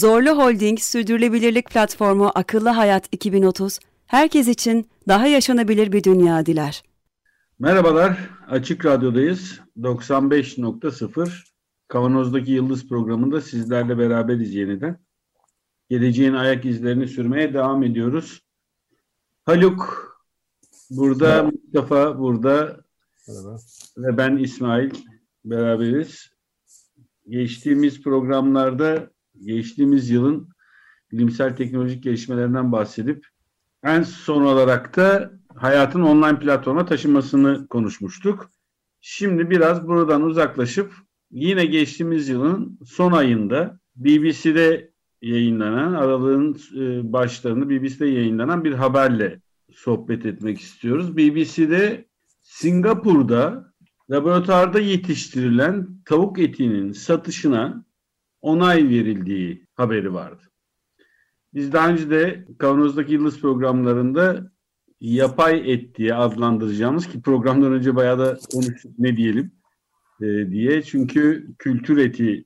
Zorlu Holding Sürdürülebilirlik Platformu Akıllı Hayat 2030, herkes için daha yaşanabilir bir dünya diler. Merhabalar, Açık Radyo'dayız. 95.0 Kavanoz'daki Yıldız programında sizlerle beraberiz yeniden. Geleceğin ayak izlerini sürmeye devam ediyoruz. Haluk burada, Merhaba. Mustafa burada Merhaba. ve ben İsmail beraberiz. Geçtiğimiz programlarda geçtiğimiz yılın bilimsel teknolojik gelişmelerinden bahsedip en son olarak da hayatın online platforma taşınmasını konuşmuştuk. Şimdi biraz buradan uzaklaşıp yine geçtiğimiz yılın son ayında BBC'de yayınlanan, aralığın e, başlarında BBC'de yayınlanan bir haberle sohbet etmek istiyoruz. BBC'de Singapur'da laboratuvarda yetiştirilen tavuk etinin satışına onay verildiği haberi vardı. Biz daha önce de Kavanoz'daki Yıldız programlarında yapay et diye adlandıracağımız ki programdan önce bayağı da konuştuk ne diyelim e, diye. Çünkü kültür eti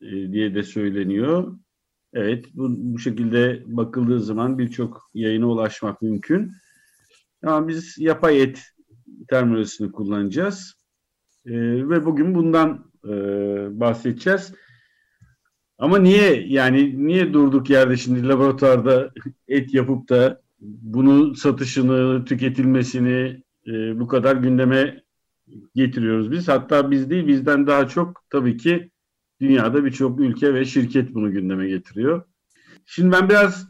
e, diye de söyleniyor. Evet bu, bu şekilde bakıldığı zaman birçok yayına ulaşmak mümkün. Ama biz yapay et terminolojisini kullanacağız. E, ve bugün bundan e, bahsedeceğiz. Ama niye yani niye durduk yerde şimdi laboratuvarda et yapıp da bunu satışını, tüketilmesini e, bu kadar gündeme getiriyoruz biz. Hatta biz değil bizden daha çok tabii ki dünyada birçok ülke ve şirket bunu gündeme getiriyor. Şimdi ben biraz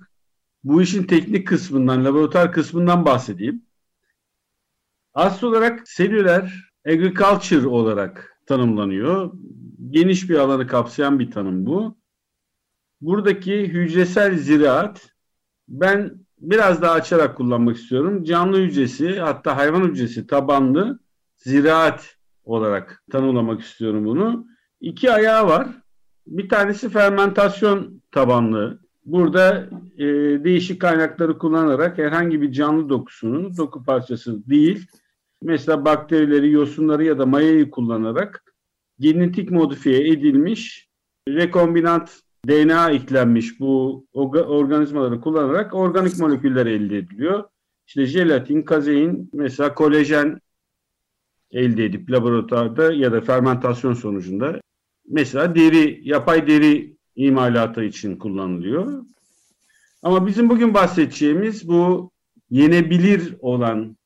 bu işin teknik kısmından, laboratuvar kısmından bahsedeyim. Asıl olarak selüler agriculture olarak tanımlanıyor. Geniş bir alanı kapsayan bir tanım bu. Buradaki hücresel ziraat ben biraz daha açarak kullanmak istiyorum. Canlı hücresi hatta hayvan hücresi tabanlı ziraat olarak tanımlamak istiyorum bunu. İki ayağı var. Bir tanesi fermentasyon tabanlı. Burada e, değişik kaynakları kullanarak herhangi bir canlı dokusunun doku parçası değil, mesela bakterileri, yosunları ya da mayayı kullanarak genetik modifiye edilmiş rekombinant DNA eklenmiş bu organizmaları kullanarak organik moleküller elde ediliyor. İşte jelatin, kazein, mesela kolajen elde edip laboratuvarda ya da fermentasyon sonucunda mesela deri, yapay deri imalatı için kullanılıyor. Ama bizim bugün bahsedeceğimiz bu yenebilir olan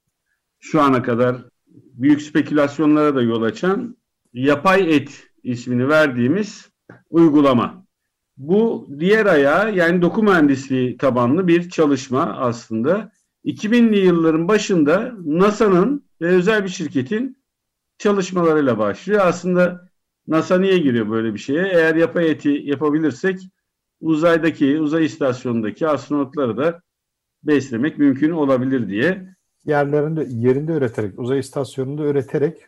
şu ana kadar büyük spekülasyonlara da yol açan yapay et ismini verdiğimiz uygulama. Bu diğer ayağı yani doku mühendisliği tabanlı bir çalışma aslında. 2000'li yılların başında NASA'nın ve özel bir şirketin çalışmalarıyla başlıyor. Aslında NASA niye giriyor böyle bir şeye? Eğer yapay eti yapabilirsek uzaydaki, uzay istasyonundaki astronotları da beslemek mümkün olabilir diye. Yerlerinde, yerinde üreterek, uzay istasyonunda üreterek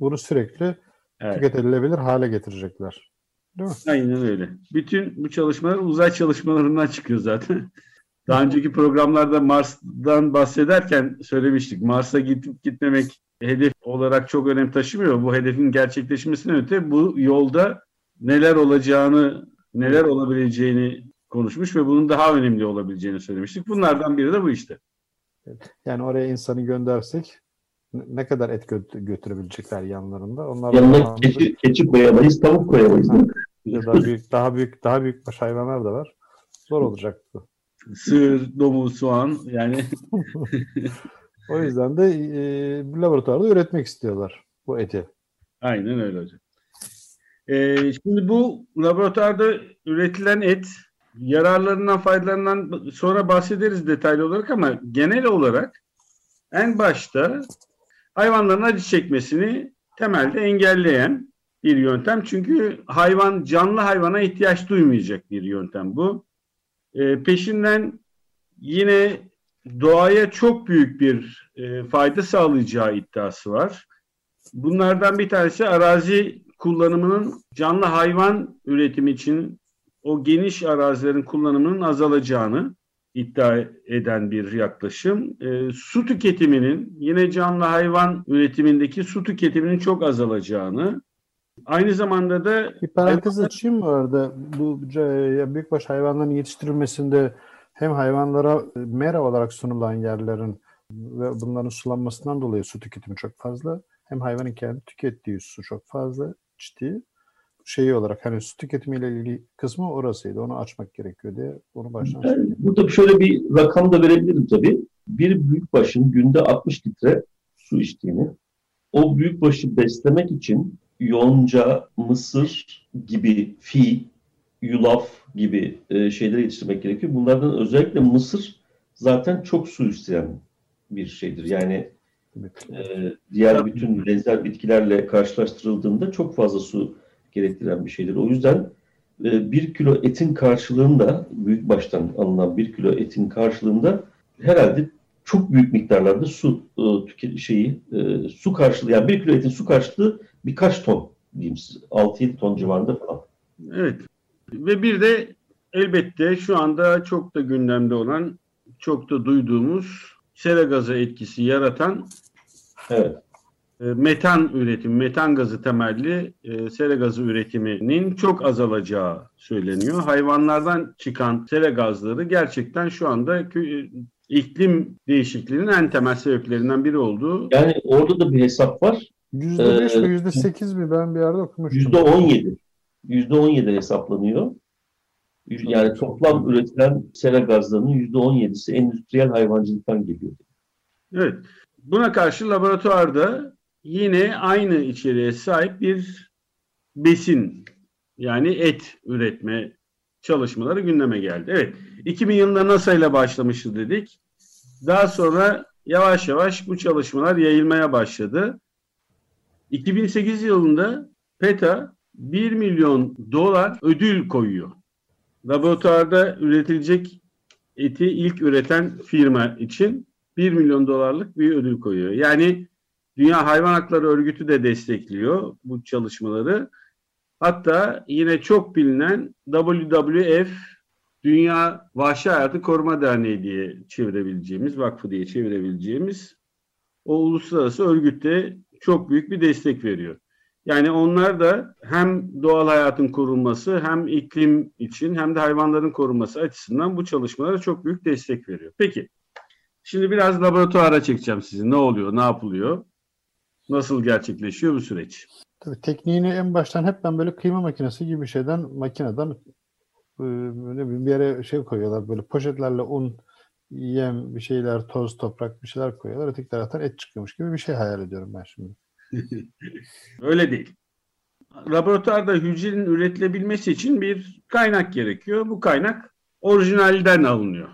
bunu sürekli evet. tüketilebilir hale getirecekler. Değil mi? Aynen öyle. Bütün bu çalışmalar uzay çalışmalarından çıkıyor zaten. Daha önceki programlarda Mars'dan bahsederken söylemiştik. Mars'a gidip gitmemek hedef olarak çok önem taşımıyor. Bu hedefin gerçekleşmesinden öte bu yolda neler olacağını, neler olabileceğini konuşmuş ve bunun daha önemli olabileceğini söylemiştik. Bunlardan biri de bu işte. Yani oraya insanı göndersek ne kadar et gö- götürebilecekler yanlarında? Onlar Yanına keçi, keçi koyamayız, tavuk koyamayız. Ya da büyük, daha büyük, daha büyük baş hayvanlar da var. Zor olacak bu. Sığır, domuz, soğan yani. o yüzden de e, laboratuvarda üretmek istiyorlar bu eti. Aynen öyle hocam. Ee, şimdi bu laboratuvarda üretilen et yararlarından, faydalarından sonra bahsederiz detaylı olarak ama genel olarak en başta hayvanların acı çekmesini temelde engelleyen bir yöntem. Çünkü hayvan canlı hayvana ihtiyaç duymayacak bir yöntem bu. E, peşinden yine doğaya çok büyük bir e, fayda sağlayacağı iddiası var. Bunlardan bir tanesi arazi kullanımının canlı hayvan üretimi için o geniş arazilerin kullanımının azalacağını iddia eden bir yaklaşım. E, su tüketiminin yine canlı hayvan üretimindeki su tüketiminin çok azalacağını aynı zamanda da bir parantez açayım mı orada? Bu ya büyükbaş hayvanların yetiştirilmesinde hem hayvanlara mera olarak sunulan yerlerin ve bunların sulanmasından dolayı su tüketimi çok fazla hem hayvanın kendi tükettiği su çok fazla ciddi şeyi olarak hani su tüketimiyle ilgili kısmı orasıydı. Onu açmak gerekiyor diye onu baştan yani Burada şöyle bir rakam da verebilirim tabii. Bir büyükbaşın günde 60 litre su içtiğini, o büyükbaşı beslemek için yonca, mısır gibi fi, yulaf gibi e, şeyleri yetiştirmek gerekiyor. Bunlardan özellikle mısır zaten çok su isteyen bir şeydir. Yani e, diğer bütün benzer bitkilerle karşılaştırıldığında çok fazla su gerektiren bir şeydir. O yüzden e, bir kilo etin karşılığında, büyük baştan alınan bir kilo etin karşılığında herhalde çok büyük miktarlarda su e, tüket şeyi e, su karşılığı yani bir kilo etin su karşılığı birkaç ton diyeyim size 6-7 ton civarında falan. Evet. Ve bir de elbette şu anda çok da gündemde olan çok da duyduğumuz sera gazı etkisi yaratan evet. E, metan üretim, metan gazı temelli e, sera gazı üretiminin çok azalacağı söyleniyor. Hayvanlardan çıkan sera gazları gerçekten şu anda iklim değişikliğinin en temel sebeplerinden biri olduğu. Yani orada da bir hesap var. %5 ee, mi %8 mi ben bir yerde okumuştum. %17. %17 hesaplanıyor. Yani toplam üretilen sera gazlarının %17'si endüstriyel hayvancılıktan geliyor. Evet. Buna karşı laboratuvarda yine aynı içeriğe sahip bir besin yani et üretme çalışmaları gündeme geldi. Evet 2000 yılında NASA ile başlamıştı dedik. Daha sonra yavaş yavaş bu çalışmalar yayılmaya başladı. 2008 yılında PETA 1 milyon dolar ödül koyuyor. Laboratuvarda üretilecek eti ilk üreten firma için 1 milyon dolarlık bir ödül koyuyor. Yani Dünya Hayvan Hakları Örgütü de destekliyor bu çalışmaları. Hatta yine çok bilinen WWF Dünya Vahşi Hayatı Koruma Derneği diye çevirebileceğimiz, vakfı diye çevirebileceğimiz o uluslararası örgütte çok büyük bir destek veriyor. Yani onlar da hem doğal hayatın korunması hem iklim için hem de hayvanların korunması açısından bu çalışmalara çok büyük destek veriyor. Peki, şimdi biraz laboratuvara çekeceğim sizi. Ne oluyor, ne yapılıyor? Nasıl gerçekleşiyor bu süreç? Tabii tekniğini en baştan hep ben böyle kıyma makinesi gibi bir şeyden, makineden e, böyle bir yere şey koyuyorlar. Böyle poşetlerle un, yem, bir şeyler, toz, toprak bir şeyler koyuyorlar. Öteki taraftan et çıkıyormuş gibi bir şey hayal ediyorum ben şimdi. Öyle değil. Laboratuvarda hücrenin üretilebilmesi için bir kaynak gerekiyor. Bu kaynak orijinalden alınıyor.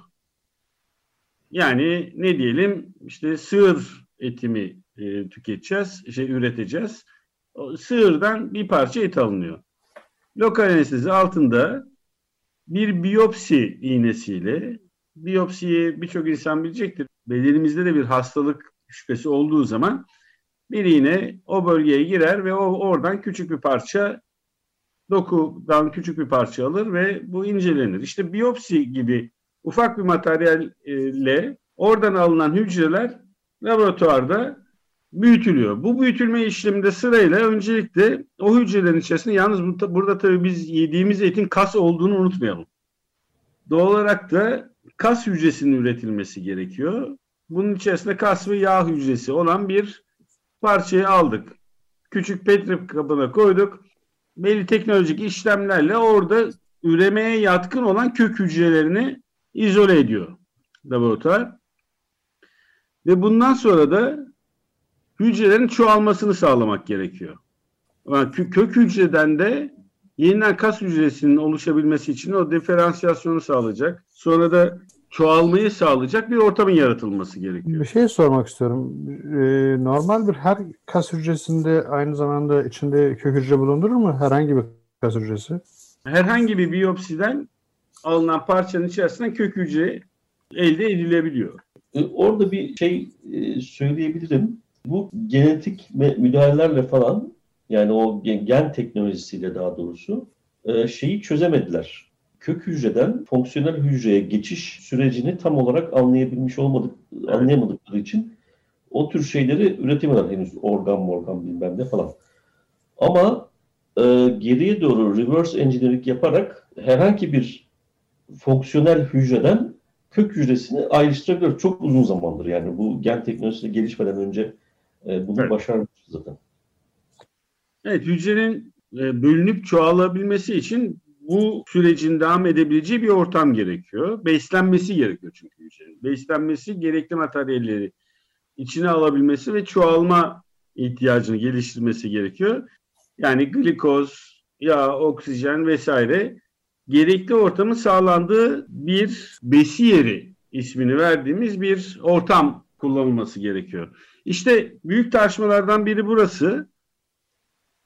Yani ne diyelim işte sığır etimi e, tüketeceğiz, şey üreteceğiz. O sığırdan bir parça et alınıyor. Lokal anestezi altında bir biyopsi iğnesiyle biyopsiyi birçok insan bilecektir. Bedenimizde de bir hastalık şüphesi olduğu zaman bir iğne o bölgeye girer ve o oradan küçük bir parça dokudan küçük bir parça alır ve bu incelenir. İşte biyopsi gibi ufak bir materyalle oradan alınan hücreler laboratuvarda büyütülüyor. Bu büyütülme işleminde sırayla öncelikle o hücrelerin içerisinde yalnız burada tabii biz yediğimiz etin kas olduğunu unutmayalım. Doğal olarak da kas hücresinin üretilmesi gerekiyor. Bunun içerisinde kas ve yağ hücresi olan bir parçayı aldık. Küçük petri kabına koyduk. Belli teknolojik işlemlerle orada üremeye yatkın olan kök hücrelerini izole ediyor laboratuvar. Ve bundan sonra da hücrelerin çoğalmasını sağlamak gerekiyor. Yani kök hücreden de yeniden kas hücresinin oluşabilmesi için o diferansiyasyonu sağlayacak. Sonra da çoğalmayı sağlayacak bir ortamın yaratılması gerekiyor. Bir şey sormak istiyorum. Ee, normal bir her kas hücresinde aynı zamanda içinde kök hücre bulundurur mu? Herhangi bir kas hücresi? Herhangi bir biyopsiden alınan parçanın içerisinde kök hücre elde edilebiliyor. E, orada bir şey e, söyleyebilirim. Bu genetik müdahalelerle falan yani o gen teknolojisiyle daha doğrusu e, şeyi çözemediler. Kök hücreden fonksiyonel hücreye geçiş sürecini tam olarak anlayabilmiş olmadık, anlayamadıkları için o tür şeyleri üretemiyorlar henüz organ morgan bilmem ne falan. Ama e, geriye doğru reverse engineering yaparak herhangi bir fonksiyonel hücreden kök hücresini ayrıştırabilir. Çok uzun zamandır yani bu gen teknolojisi gelişmeden önce e, bunu evet. başarmışız zaten. Evet hücrenin e, bölünüp çoğalabilmesi için bu sürecin devam edebileceği bir ortam gerekiyor. Beslenmesi gerekiyor çünkü hücrenin. Beslenmesi gerekli materyalleri içine alabilmesi ve çoğalma ihtiyacını geliştirmesi gerekiyor. Yani glikoz, yağ, oksijen vesaire gerekli ortamın sağlandığı bir besi yeri ismini verdiğimiz bir ortam kullanılması gerekiyor. İşte büyük tartışmalardan biri burası.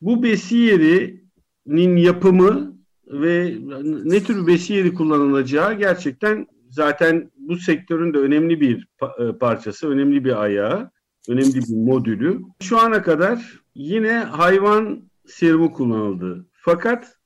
Bu besi yerinin yapımı ve ne tür besi yeri kullanılacağı gerçekten zaten bu sektörün de önemli bir e, parçası, önemli bir ayağı, önemli bir modülü. Şu ana kadar yine hayvan serumu kullanıldı. Fakat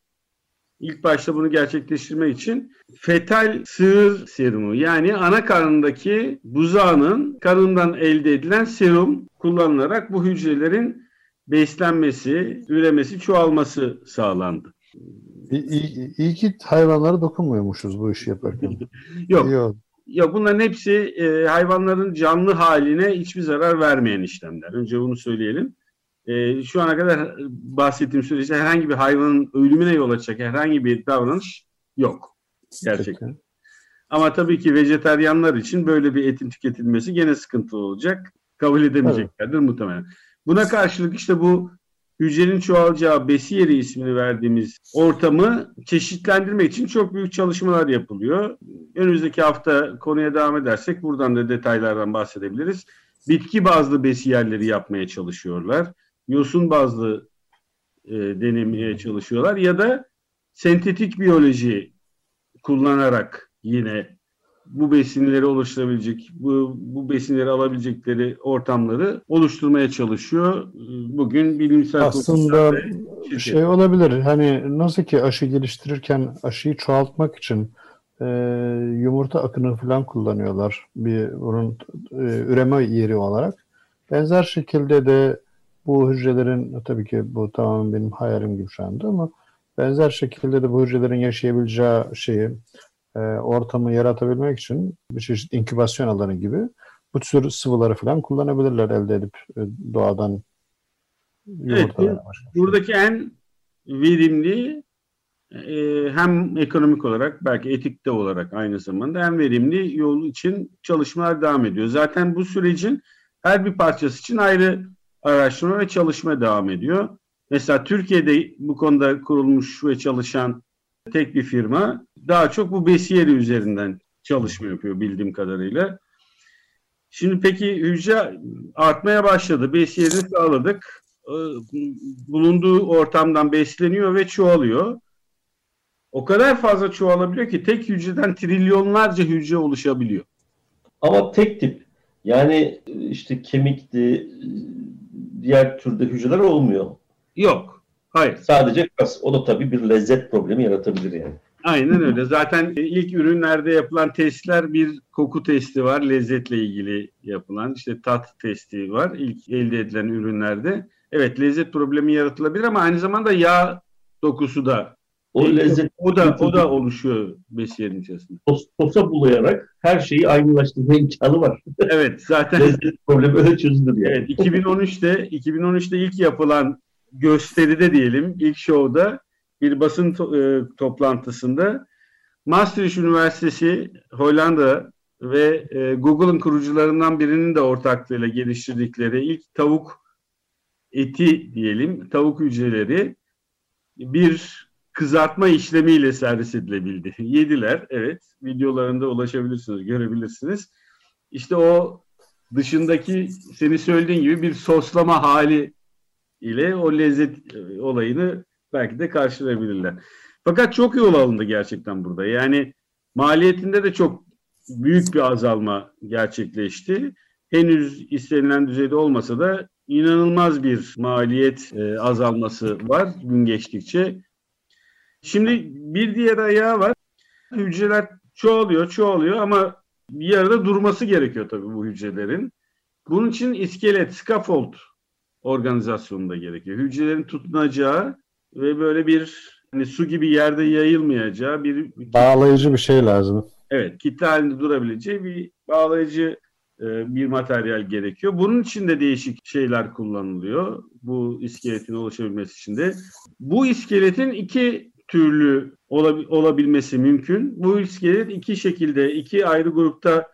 ilk başta bunu gerçekleştirmek için fetal sığır serumu yani ana karnındaki buzağının kanından elde edilen serum kullanılarak bu hücrelerin beslenmesi, üremesi, çoğalması sağlandı. İyi, iyi ki hayvanlara dokunmuyormuşuz bu işi yaparken. Yok. Yok. Yok bunların hepsi e, hayvanların canlı haline hiçbir zarar vermeyen işlemler. Önce bunu söyleyelim. E, şu ana kadar bahsettiğim süreçte herhangi bir hayvanın ölümüne yol açacak herhangi bir davranış yok. Gerçekten. Ama tabii ki vejeteryanlar için böyle bir etin tüketilmesi gene sıkıntılı olacak. Kabul edemeyeceklerdir evet. muhtemelen. Buna karşılık işte bu hücrenin çoğalacağı besi yeri ismini verdiğimiz ortamı çeşitlendirmek için çok büyük çalışmalar yapılıyor. Önümüzdeki hafta konuya devam edersek buradan da detaylardan bahsedebiliriz. Bitki bazlı besi yerleri yapmaya çalışıyorlar. Yosun bazlı e, denemeye çalışıyorlar ya da sentetik biyoloji kullanarak yine bu besinleri oluşturabilecek, bu, bu besinleri alabilecekleri ortamları oluşturmaya çalışıyor. Bugün bilimsel aslında şey olabilir. Hani nasıl ki aşı geliştirirken aşıyı çoğaltmak için e, yumurta akını falan kullanıyorlar bir onun e, üreme yeri olarak. Benzer şekilde de bu hücrelerin tabii ki bu tamamen benim hayalim gibi şu anda ama benzer şekilde de bu hücrelerin yaşayabileceği şeyi e, ortamı yaratabilmek için bir çeşit inkübasyon alanı gibi bu tür sıvıları falan kullanabilirler elde edip e, doğadan evet, buradaki en verimli e, hem ekonomik olarak belki etikte olarak aynı zamanda en verimli yol için çalışmalar devam ediyor. Zaten bu sürecin her bir parçası için ayrı araştırma ve çalışma devam ediyor. Mesela Türkiye'de bu konuda kurulmuş ve çalışan tek bir firma daha çok bu besiyeri üzerinden çalışma yapıyor bildiğim kadarıyla. Şimdi peki hücre artmaya başladı. Besiyerini sağladık. Ee, bulunduğu ortamdan besleniyor ve çoğalıyor. O kadar fazla çoğalabiliyor ki tek hücreden trilyonlarca hücre oluşabiliyor. Ama tek tip. Yani işte kemikti, diğer türde hücreler olmuyor. Yok. Hayır. Sadece kas. O da tabii bir lezzet problemi yaratabilir yani. Aynen öyle. Zaten ilk ürünlerde yapılan testler bir koku testi var. Lezzetle ilgili yapılan. işte tat testi var. ilk elde edilen ürünlerde. Evet lezzet problemi yaratılabilir ama aynı zamanda yağ dokusu da o lezzet o da o da oluşuyor besiyerin içerisinde. Tosa bulayarak her şeyi aynılaştırma imkanı var. Evet zaten lezzet problemi öyle çözülür yani. Evet 2013'te 2013'te ilk yapılan gösteride diyelim ilk şovda bir basın to- e, toplantısında Maastricht Üniversitesi Hollanda ve e, Google'ın kurucularından birinin de ortaklığıyla geliştirdikleri ilk tavuk eti diyelim, tavuk hücreleri bir kızartma işlemiyle servis edilebildi. Yediler, evet. Videolarında ulaşabilirsiniz, görebilirsiniz. İşte o dışındaki seni söylediğin gibi bir soslama hali ile o lezzet e, olayını belki de karşılayabilirler. Fakat çok yol alındı gerçekten burada. Yani maliyetinde de çok büyük bir azalma gerçekleşti. Henüz istenilen düzeyde olmasa da inanılmaz bir maliyet e, azalması var gün geçtikçe. Şimdi bir diğer ayağı var. Hücreler çoğalıyor, çoğalıyor ama bir yerde durması gerekiyor tabii bu hücrelerin. Bunun için iskelet, scaffold organizasyonunda gerekiyor. Hücrelerin tutunacağı ve böyle bir hani su gibi yerde yayılmayacağı bir bağlayıcı bir şey lazım. Evet, kitle halinde durabileceği bir bağlayıcı e, bir materyal gerekiyor. Bunun için de değişik şeyler kullanılıyor. Bu iskeletin oluşabilmesi için de. Bu iskeletin iki türlü olabilmesi mümkün. Bu iskelet iki şekilde, iki ayrı grupta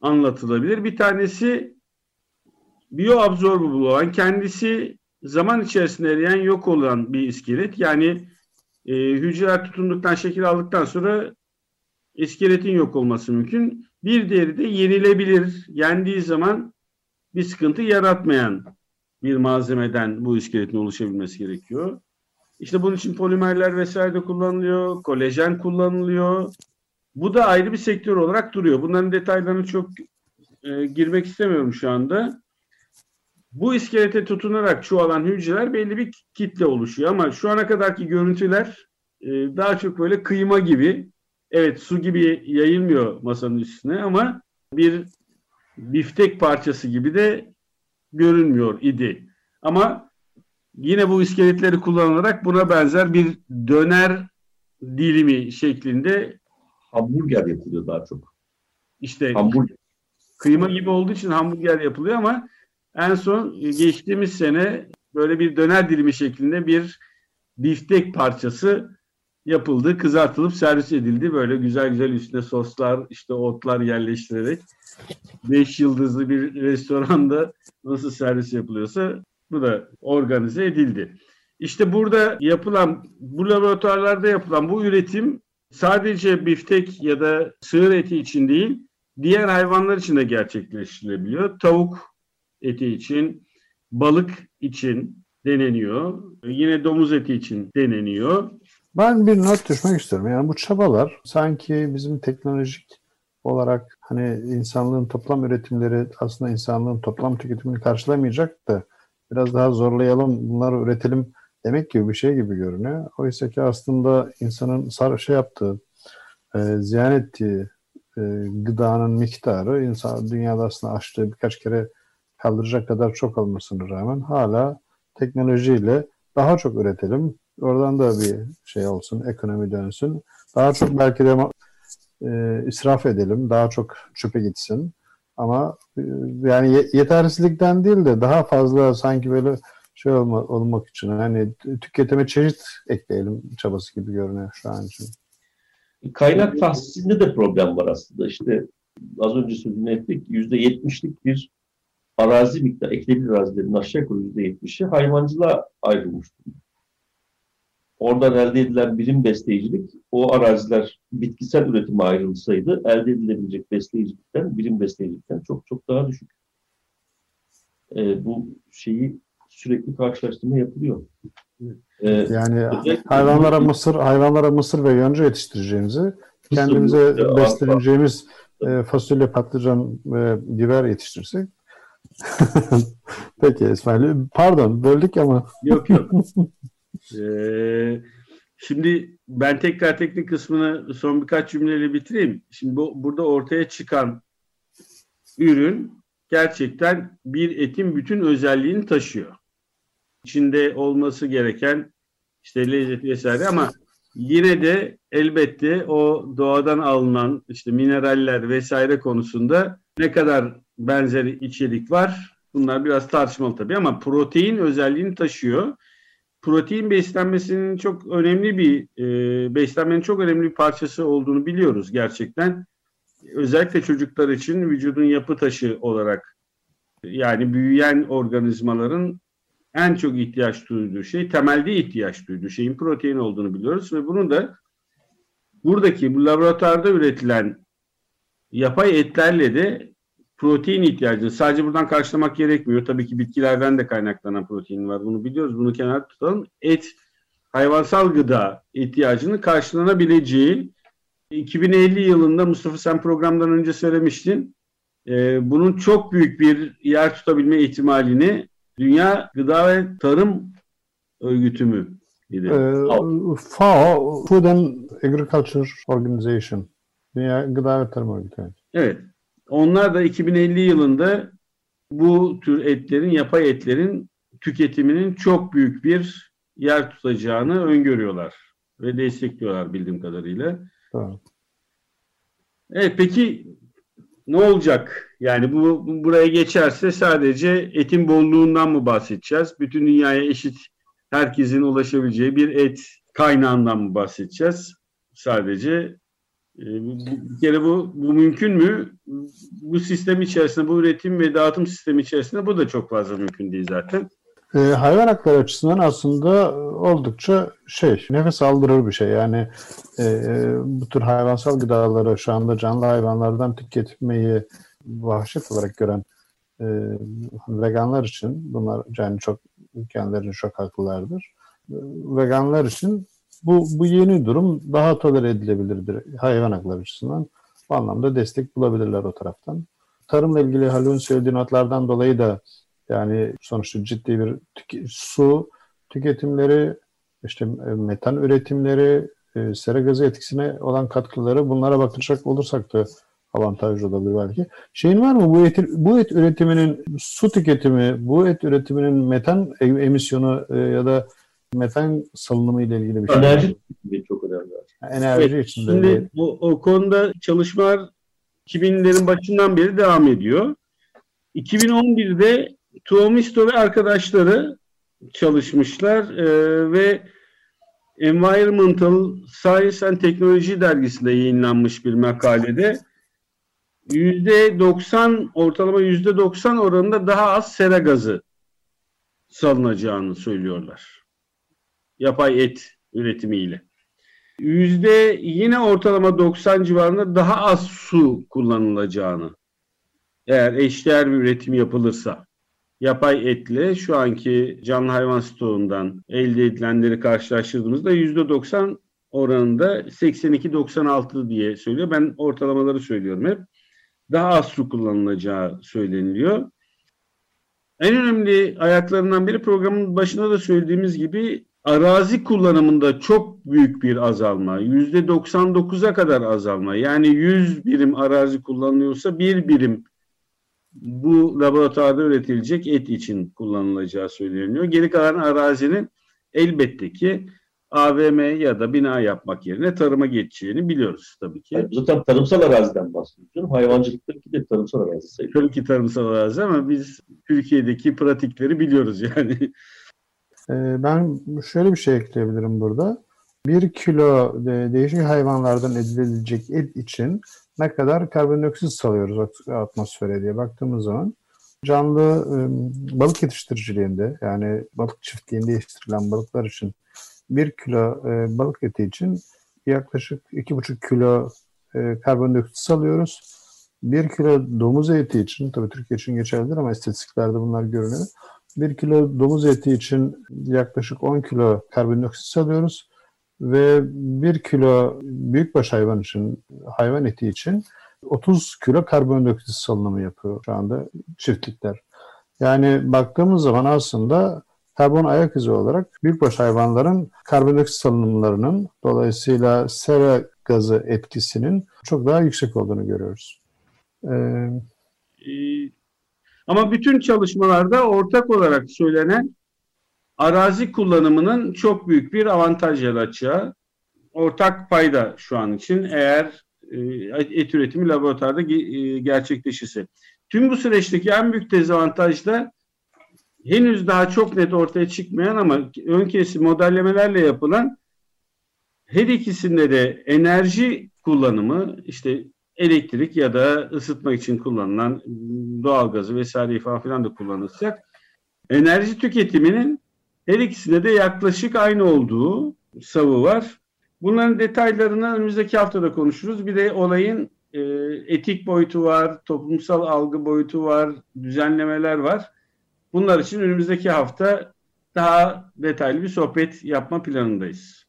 anlatılabilir. Bir tanesi bioabsorbable olan, kendisi zaman içerisinde eriyen, yok olan bir iskelet. Yani e, hücreler tutunduktan, şekil aldıktan sonra iskeletin yok olması mümkün. Bir diğeri de yenilebilir. Yendiği zaman bir sıkıntı yaratmayan bir malzemeden bu iskeletin oluşabilmesi gerekiyor. İşte bunun için polimerler vesaire de kullanılıyor, kolajen kullanılıyor. Bu da ayrı bir sektör olarak duruyor. Bunların detaylarını çok e, girmek istemiyorum şu anda. Bu iskelete tutunarak çoğalan hücreler belli bir kitle oluşuyor ama şu ana kadarki görüntüler e, daha çok böyle kıyma gibi evet su gibi yayılmıyor masanın üstüne ama bir biftek parçası gibi de görünmüyor idi. Ama yine bu iskeletleri kullanılarak buna benzer bir döner dilimi şeklinde hamburger yapılıyor daha çok. İşte hamburger. kıyma gibi olduğu için hamburger yapılıyor ama en son geçtiğimiz sene böyle bir döner dilimi şeklinde bir biftek parçası yapıldı, kızartılıp servis edildi. Böyle güzel güzel üstüne soslar, işte otlar yerleştirerek 5 yıldızlı bir restoranda nasıl servis yapılıyorsa bu da organize edildi. İşte burada yapılan, bu laboratuvarlarda yapılan bu üretim sadece biftek ya da sığır eti için değil, diğer hayvanlar için de gerçekleştirilebiliyor. Tavuk eti için, balık için deneniyor. Yine domuz eti için deneniyor. Ben bir not düşmek istiyorum. Yani bu çabalar sanki bizim teknolojik olarak hani insanlığın toplam üretimleri aslında insanlığın toplam tüketimini karşılamayacak da biraz daha zorlayalım, bunları üretelim demek gibi bir şey gibi görünüyor. Oysa ki aslında insanın sar şey yaptığı, e, ziyan ettiği e, gıdanın miktarı insan dünyada aslında açtığı birkaç kere kaldıracak kadar çok olmasına rağmen hala teknolojiyle daha çok üretelim, Oradan da bir şey olsun, ekonomi dönsün. Daha çok belki de e, israf edelim, daha çok çöpe gitsin. Ama e, yani yetersizlikten değil de daha fazla sanki böyle şey olma, olmak için hani tüketime çeşit ekleyelim çabası gibi görünüyor şu an için. Kaynak tahsisinde de problem var aslında. İşte az önce sözünü ettik. Yüzde yetmişlik bir arazi miktarı, eklebil arazilerin aşağı yukarı yüzde yetmişi hayvancılığa ayrılmış durumda oradan elde edilen birim besleyicilik o araziler bitkisel üretime ayrılsaydı elde edilebilecek besleyicilikten, birim besleyicilikten çok çok daha düşük. E, bu şeyi sürekli karşılaştırma yapılıyor. Ee, yani hayvanlara mısır, hayvanlara mısır ve yonca yetiştireceğimizi, kendimize e, besleneceğimiz e, fasulye, patlıcan ve biber yetiştirsek. Peki İsmail, pardon böldük ama. Yok yok. Ee, şimdi ben tekrar teknik kısmını son birkaç cümleyle bitireyim. Şimdi bu, burada ortaya çıkan ürün gerçekten bir etin bütün özelliğini taşıyor. İçinde olması gereken işte lezzet vesaire ama yine de elbette o doğadan alınan işte mineraller vesaire konusunda ne kadar benzer içerik var bunlar biraz tartışmalı tabii ama protein özelliğini taşıyor protein beslenmesinin çok önemli bir e, beslenmenin çok önemli bir parçası olduğunu biliyoruz gerçekten. Özellikle çocuklar için vücudun yapı taşı olarak yani büyüyen organizmaların en çok ihtiyaç duyduğu şey, temelde ihtiyaç duyduğu şeyin protein olduğunu biliyoruz ve bunu da buradaki bu laboratuvarda üretilen yapay etlerle de protein ihtiyacını sadece buradan karşılamak gerekmiyor. Tabii ki bitkilerden de kaynaklanan protein var. Bunu biliyoruz. Bunu kenara tutalım. Et hayvansal gıda ihtiyacını karşılanabileceği 2050 yılında Mustafa sen programdan önce söylemiştin. E, bunun çok büyük bir yer tutabilme ihtimalini Dünya Gıda ve Tarım Örgütü mü? E, FAO, Food and Agriculture Organization. Dünya Gıda ve Tarım Örgütü. Evet. Onlar da 2050 yılında bu tür etlerin, yapay etlerin tüketiminin çok büyük bir yer tutacağını öngörüyorlar ve destekliyorlar bildiğim kadarıyla. Tamam. Evet peki ne olacak? Yani bu buraya geçerse sadece etin bolluğundan mı bahsedeceğiz? Bütün dünyaya eşit herkesin ulaşabileceği bir et kaynağından mı bahsedeceğiz? Sadece bir kere bu, bu mümkün mü? Bu sistem içerisinde, bu üretim ve dağıtım sistemi içerisinde bu da çok fazla mümkün değil zaten. E, hayvan hakları açısından aslında oldukça şey, nefes aldırır bir şey. Yani e, bu tür hayvansal gıdaları şu anda canlı hayvanlardan tüketmeyi vahşet olarak gören e, veganlar için bunlar yani çok kendilerini çok haklılardır. E, veganlar için bu, bu yeni durum daha tolere edilebilirdir hayvan hakları açısından. Bu anlamda destek bulabilirler o taraftan. Tarımla ilgili Haluk'un söylediği notlardan dolayı da yani sonuçta ciddi bir tüke, su tüketimleri, işte metan üretimleri, e, sera gazı etkisine olan katkıları bunlara bakacak olursak da avantajlı olabilir belki. Şeyin var mı bu et, bu et üretiminin su tüketimi, bu et üretiminin metan emisyonu e, ya da metan salınımı ile ilgili bir şey. Enerji çok önemli. Enerji evet, için de. Şimdi o, o konuda çalışmalar 2000'lerin başından beri devam ediyor. 2011'de Tuomisto ve arkadaşları çalışmışlar e, ve Environmental Science and Technology dergisinde yayınlanmış bir makalede %90 ortalama %90 oranında daha az sera gazı salınacağını söylüyorlar. Yapay et üretimiyle. Yüzde yine ortalama 90 civarında daha az su kullanılacağını eğer eşdeğer bir üretim yapılırsa yapay etle şu anki canlı hayvan stoğundan elde edilenleri karşılaştırdığımızda %90 oranında 82-96 diye söylüyor. Ben ortalamaları söylüyorum hep. Daha az su kullanılacağı söyleniliyor. En önemli ayaklarından biri programın başında da söylediğimiz gibi arazi kullanımında çok büyük bir azalma. %99'a kadar azalma. Yani 100 birim arazi kullanılıyorsa bir birim bu laboratuvarda üretilecek et için kullanılacağı söyleniyor. Geri kalan arazinin elbette ki AVM ya da bina yapmak yerine tarıma geçeceğini biliyoruz tabii ki. Yani zaten tarımsal araziden bahsediyorum. Hayvancılıktaki de tarımsal arazi sayılır. Tabii ki tarımsal arazi ama biz Türkiye'deki pratikleri biliyoruz yani. Ee, ben şöyle bir şey ekleyebilirim burada. Bir kilo değişik hayvanlardan edilecek et için ne kadar karbondioksit salıyoruz atmosfere diye baktığımız zaman canlı ıı, balık yetiştiriciliğinde yani balık çiftliğinde yetiştirilen balıklar için bir kilo ıı, balık eti için yaklaşık iki buçuk kilo karbondioksit salıyoruz. Bir kilo domuz eti için, tabii Türkiye için geçerlidir ama istatistiklerde bunlar görünüyor. Bir kilo domuz eti için yaklaşık 10 kilo karbondioksit salıyoruz ve 1 kilo büyükbaş hayvan için, hayvan eti için 30 kilo karbondioksit salınımı yapıyor şu anda çiftlikler. Yani baktığımız zaman aslında karbon ayak izi olarak büyükbaş hayvanların karbondioksit salınımlarının dolayısıyla sera gazı etkisinin çok daha yüksek olduğunu görüyoruz. Ee, ee ama bütün çalışmalarda ortak olarak söylenen arazi kullanımının çok büyük bir avantaj yaratacağı ortak payda şu an için eğer e, et üretimi laboratuvarda e, gerçekleşirse. Tüm bu süreçteki en büyük dezavantaj da henüz daha çok net ortaya çıkmayan ama ön kesim modellemelerle yapılan her ikisinde de enerji kullanımı işte elektrik ya da ısıtmak için kullanılan doğal gazı vesaire falan filan da kullanılacak. Enerji tüketiminin her ikisinde de yaklaşık aynı olduğu savı var. Bunların detaylarını önümüzdeki haftada konuşuruz. Bir de olayın e, etik boyutu var, toplumsal algı boyutu var, düzenlemeler var. Bunlar için önümüzdeki hafta daha detaylı bir sohbet yapma planındayız.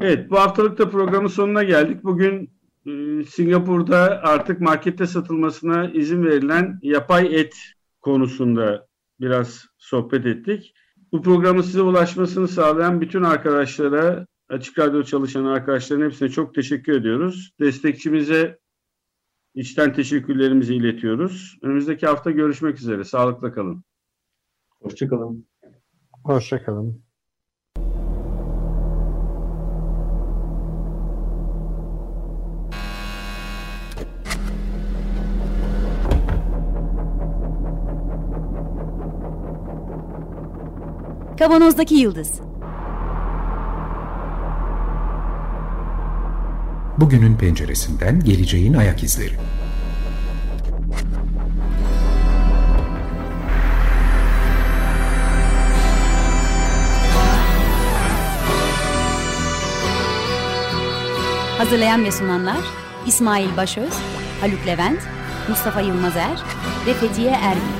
Evet, bu haftalık da programın sonuna geldik. Bugün Singapur'da artık markette satılmasına izin verilen yapay et konusunda biraz sohbet ettik. Bu programın size ulaşmasını sağlayan bütün arkadaşlara, Açık Radyo çalışan arkadaşların hepsine çok teşekkür ediyoruz. Destekçimize içten teşekkürlerimizi iletiyoruz. Önümüzdeki hafta görüşmek üzere. Sağlıkla kalın. Hoşçakalın. Hoşçakalın. Kavanozdaki Yıldız Bugünün penceresinden geleceğin ayak izleri. Hazırlayan ve sunanlar İsmail Başöz, Haluk Levent, Mustafa Yılmazer ve Fethiye Erbil.